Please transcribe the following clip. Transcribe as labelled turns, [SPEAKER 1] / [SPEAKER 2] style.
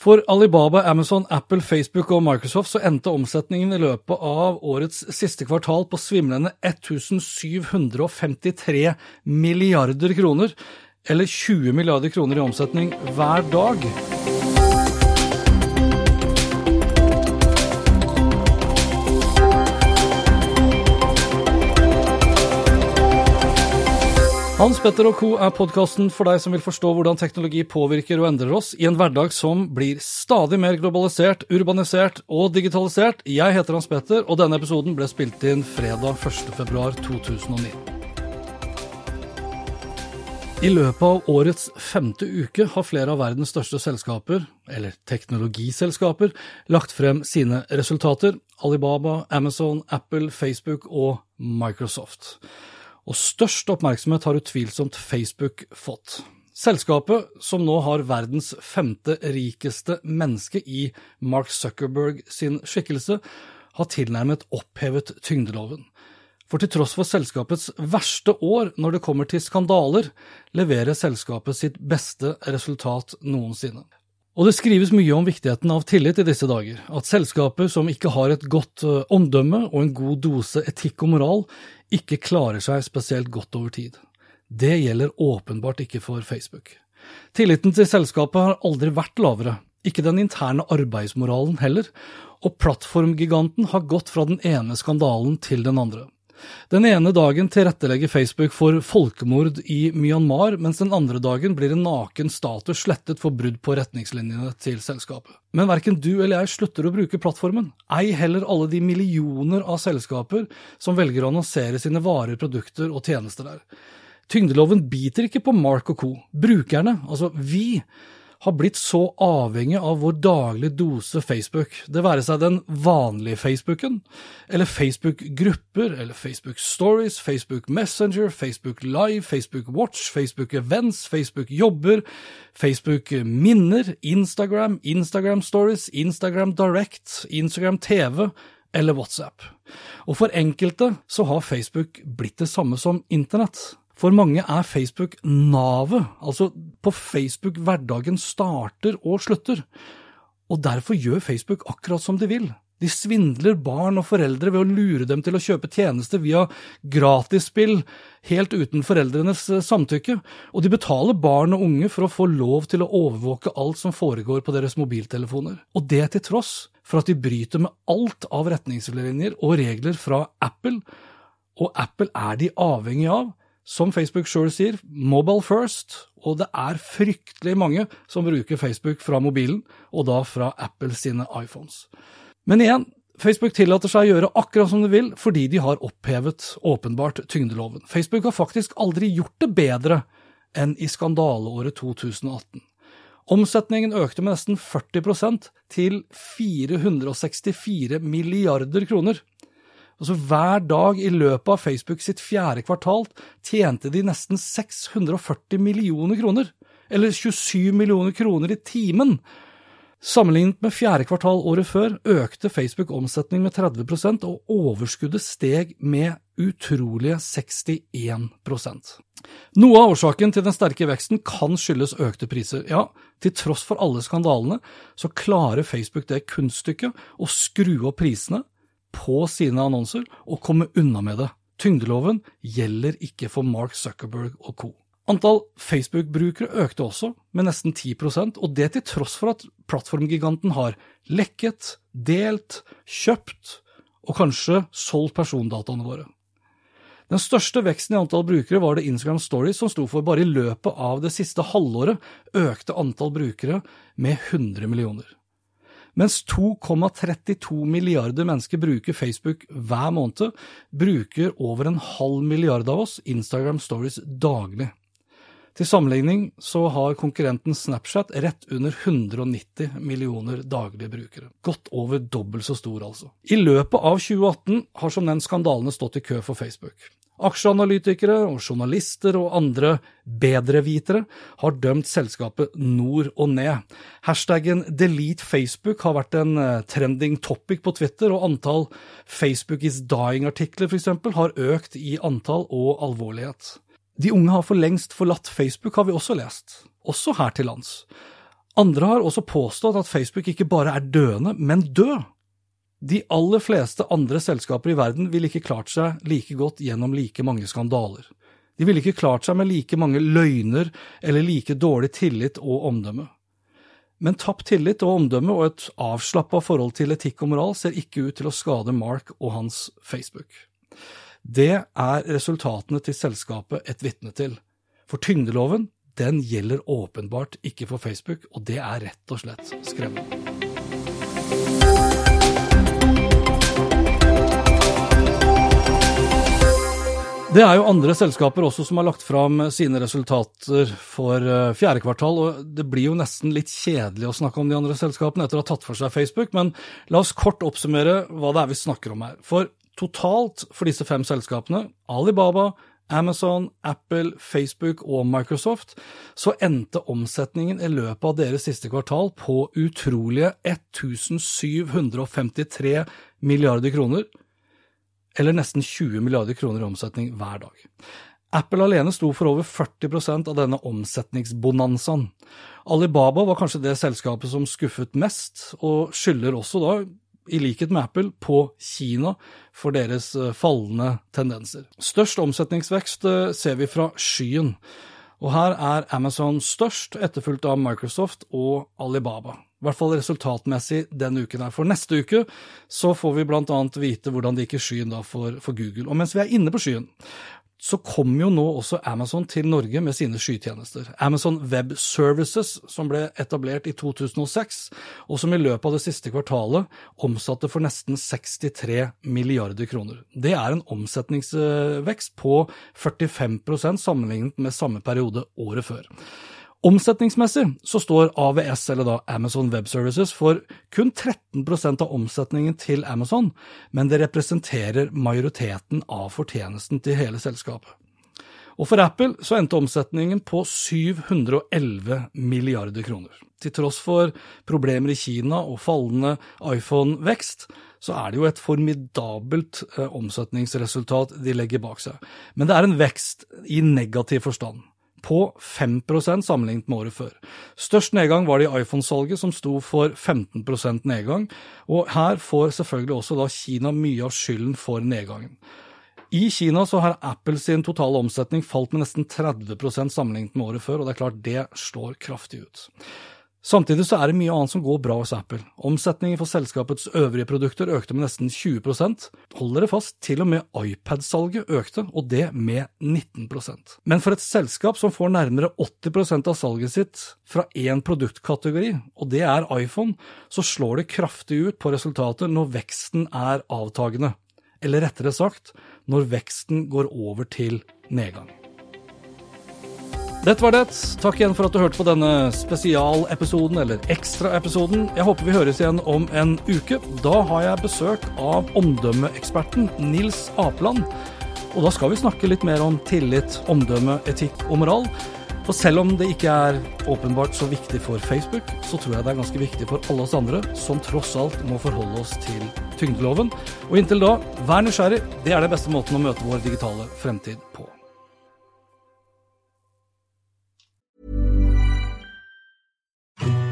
[SPEAKER 1] For Alibaba, Amazon, Apple, Facebook og Microsoft så endte omsetningen i løpet av årets siste kvartal på svimlende 1753 milliarder kroner, eller 20 milliarder kroner i omsetning hver dag. Hans Petter og co. er podkasten for deg som vil forstå hvordan teknologi påvirker og endrer oss i en hverdag som blir stadig mer globalisert, urbanisert og digitalisert. Jeg heter Hans Petter, og denne episoden ble spilt inn fredag 1.2.2009. I løpet av årets femte uke har flere av verdens største selskaper, eller teknologiselskaper, lagt frem sine resultater. Alibaba, Amazon, Apple, Facebook og Microsoft og størst oppmerksomhet har utvilsomt Facebook fått. Selskapet, som nå har verdens femte rikeste menneske i Mark Zuckerberg sin skikkelse, har tilnærmet opphevet tyngdeloven. For til tross for selskapets verste år når det kommer til skandaler, leverer selskapet sitt beste resultat noensinne. Og det skrives mye om viktigheten av tillit i disse dager, at selskaper som ikke har et godt eh, omdømme og en god dose etikk og moral, ikke klarer seg spesielt godt over tid. Det gjelder åpenbart ikke for Facebook. Tilliten til selskapet har aldri vært lavere, ikke den interne arbeidsmoralen heller, og plattformgiganten har gått fra den ene skandalen til den andre. Den ene dagen tilrettelegger Facebook for folkemord i Myanmar, mens den andre dagen blir en naken statue slettet for brudd på retningslinjene til selskapet. Men verken du eller jeg slutter å bruke plattformen, ei heller alle de millioner av selskaper som velger å annonsere sine varer, produkter og tjenester der. Tyngdeloven biter ikke på Mark og co. Brukerne, altså vi, har blitt så avhengig av vår daglige dose Facebook, det være seg den vanlige Facebooken, eller Facebook-grupper, eller Facebook Stories, Facebook Messenger, Facebook Live, Facebook Watch, Facebook Events, Facebook Jobber, Facebook Minner, Instagram, Instagram Stories, Instagram Direct, Instagram TV eller WhatsApp. Og for enkelte så har Facebook blitt det samme som internett. For mange er Facebook navet, altså på Facebook hverdagen starter og slutter. Og derfor gjør Facebook akkurat som de vil. De svindler barn og foreldre ved å lure dem til å kjøpe tjenester via gratisspill helt uten foreldrenes eh, samtykke, og de betaler barn og unge for å få lov til å overvåke alt som foregår på deres mobiltelefoner. Og det til tross for at de bryter med alt av retningslinjer og regler fra Apple, og Apple er de avhengig av som Facebook sjøl sier, mobile first, og det er fryktelig mange som bruker Facebook fra mobilen, og da fra Apple sine iPhones. Men igjen, Facebook tillater seg å gjøre akkurat som de vil, fordi de har opphevet åpenbart tyngdeloven. Facebook har faktisk aldri gjort det bedre enn i skandaleåret 2018. Omsetningen økte med nesten 40% til 464 milliarder kroner. Altså Hver dag i løpet av Facebook sitt fjerde kvartal tjente de nesten 640 millioner kroner, eller 27 millioner kroner i timen. Sammenlignet med fjerde kvartal året før økte Facebook omsetning med 30% og overskuddet steg med utrolige 61 Noe av årsaken til den sterke veksten kan skyldes økte priser. Ja, til tross for alle skandalene, så klarer Facebook det kunststykket å skru opp prisene på sine annonser og komme unna med det. Tyngdeloven gjelder ikke for Mark Zuckerberg og co. Antall Facebook-brukere økte også, med nesten 10% og det til tross for at plattformgiganten har lekket, delt, kjøpt og kanskje solgt persondataene våre. Den største veksten i antall brukere var det Instagram Stories som sto for. Bare i løpet av det siste halvåret økte antall brukere med 100 millioner. Mens 2,32 milliarder mennesker bruker Facebook hver måned, bruker over en halv milliard av oss Instagram Stories daglig. Til sammenligning så har konkurrenten Snapchat rett under 190 millioner daglige brukere. Godt over dobbelt så stor, altså. I løpet av 2018 har som nevnt skandalene stått i kø for Facebook. Aksjeanalytikere og journalister og andre bedrevitere har dømt selskapet nord og ned. Hashtaggen delete Facebook har vært en eh, trending topic på Twitter, og antall Facebook is dying-artikler f.eks. har økt i antall og alvorlighet. De unge har for lengst forlatt Facebook, har vi også lest, også her til lands. Andre har også påstått at Facebook ikke bare er døende, men død. De aller fleste andre selskaper i verden ville ikke klart seg like godt gjennom like mange skandaler. De ville ikke klart seg med like mange løgner eller like dårlig tillit og omdømme. Men tapt tillit og omdømme og et avslappa forhold til etikk og moral ser ikke ut til å skade Mark og hans Facebook. Det er resultatene til selskapet et vitne til. For tyngdeloven, den gjelder åpenbart ikke for Facebook, og det er rett og slett skremmende. Det er jo andre selskaper også som har lagt fram sine resultater for eh, fjerde kvartal, og det blir jo nesten litt kjedelig å snakke om de andre selskapene etter å ha tatt for seg Facebook, men la oss kort oppsummere hva det er vi snakker om her. For totalt for disse fem selskapene, Alibaba, Amazon, Apple, Facebook og Microsoft, så endte omsetningen i løpet av deres siste kvartal på utrolige 1753 milliarder kroner eller nesten 20 milliarder kroner i omsetning hver dag. Apple alene sto for over 40% av denne omsetningsbonanzaen. Alibaba var kanskje det selskapet som skuffet mest, og skylder også da, i likhet med Apple, på Kina for deres eh, fallende tendenser. Størst omsetningsvekst eh, ser vi fra skyen, og her er Amazon størst, etterfulgt av Microsoft og Alibaba i hvert fall resultatmessig denne uken her. For neste uke så får vi blant annet vite hvordan det gikk i skyen da for, for Google. Og mens vi er inne på skyen, så kommer jo nå også Amazon til Norge med sine skytjenester. Amazon Web Services, som ble etablert i 2006, og som i løpet av det siste kvartalet omsatte for nesten 63 milliarder kroner. Det er en omsetningsvekst på 45% sammenlignet med samme periode året før. Omsetningsmessig så står AVS, eller da Amazon Web Services, for kun 13% av omsetningen til Amazon, men det representerer majoriteten av fortjenesten til hele selskapet. Og for Apple så endte omsetningen på 711 milliarder kroner. Til tross for problemer i Kina og fallende iPhone-vekst, så er det jo et formidabelt eh, omsetningsresultat de legger bak seg. Men det er en vekst i negativ forstand på 5 sammenlignet med året før. Størst nedgang var det i iPhone-salget, som sto for 15% nedgang, og her får selvfølgelig også da Kina mye av skylden for nedgangen. I Kina så har Apple sin totale omsetning falt med nesten 30 sammenlignet med året før, og det er klart det slår kraftig ut. Samtidig så er det mye annet som går bra hos Apple. Omsetningen for selskapets øvrige produkter økte med nesten 20% Hold dere fast, til og med iPad-salget økte, og det med 19% Men for et selskap som får nærmere 80% av salget sitt fra én produktkategori, og det er iPhone, så slår det kraftig ut på resultatet når veksten er avtagende. Eller rettere sagt, når veksten går over til nedgang. Dette var det. Takk igjen for at du hørte på denne spesialepisoden, eller ekstraepisoden. Jeg håper vi høres igjen om en uke. Da har jeg besøk av omdømmeeksperten Nils Apeland. Og da skal vi snakke litt mer om tillit, omdømme, etikk og moral. For selv om det ikke er åpenbart så viktig for Facebook, så tror jeg det er ganske viktig for alle oss andre, som tross alt må forholde oss til tyngdeloven. Og inntil da, vær nysgjerrig. Det er den beste måten å møte vår digitale fremtid på.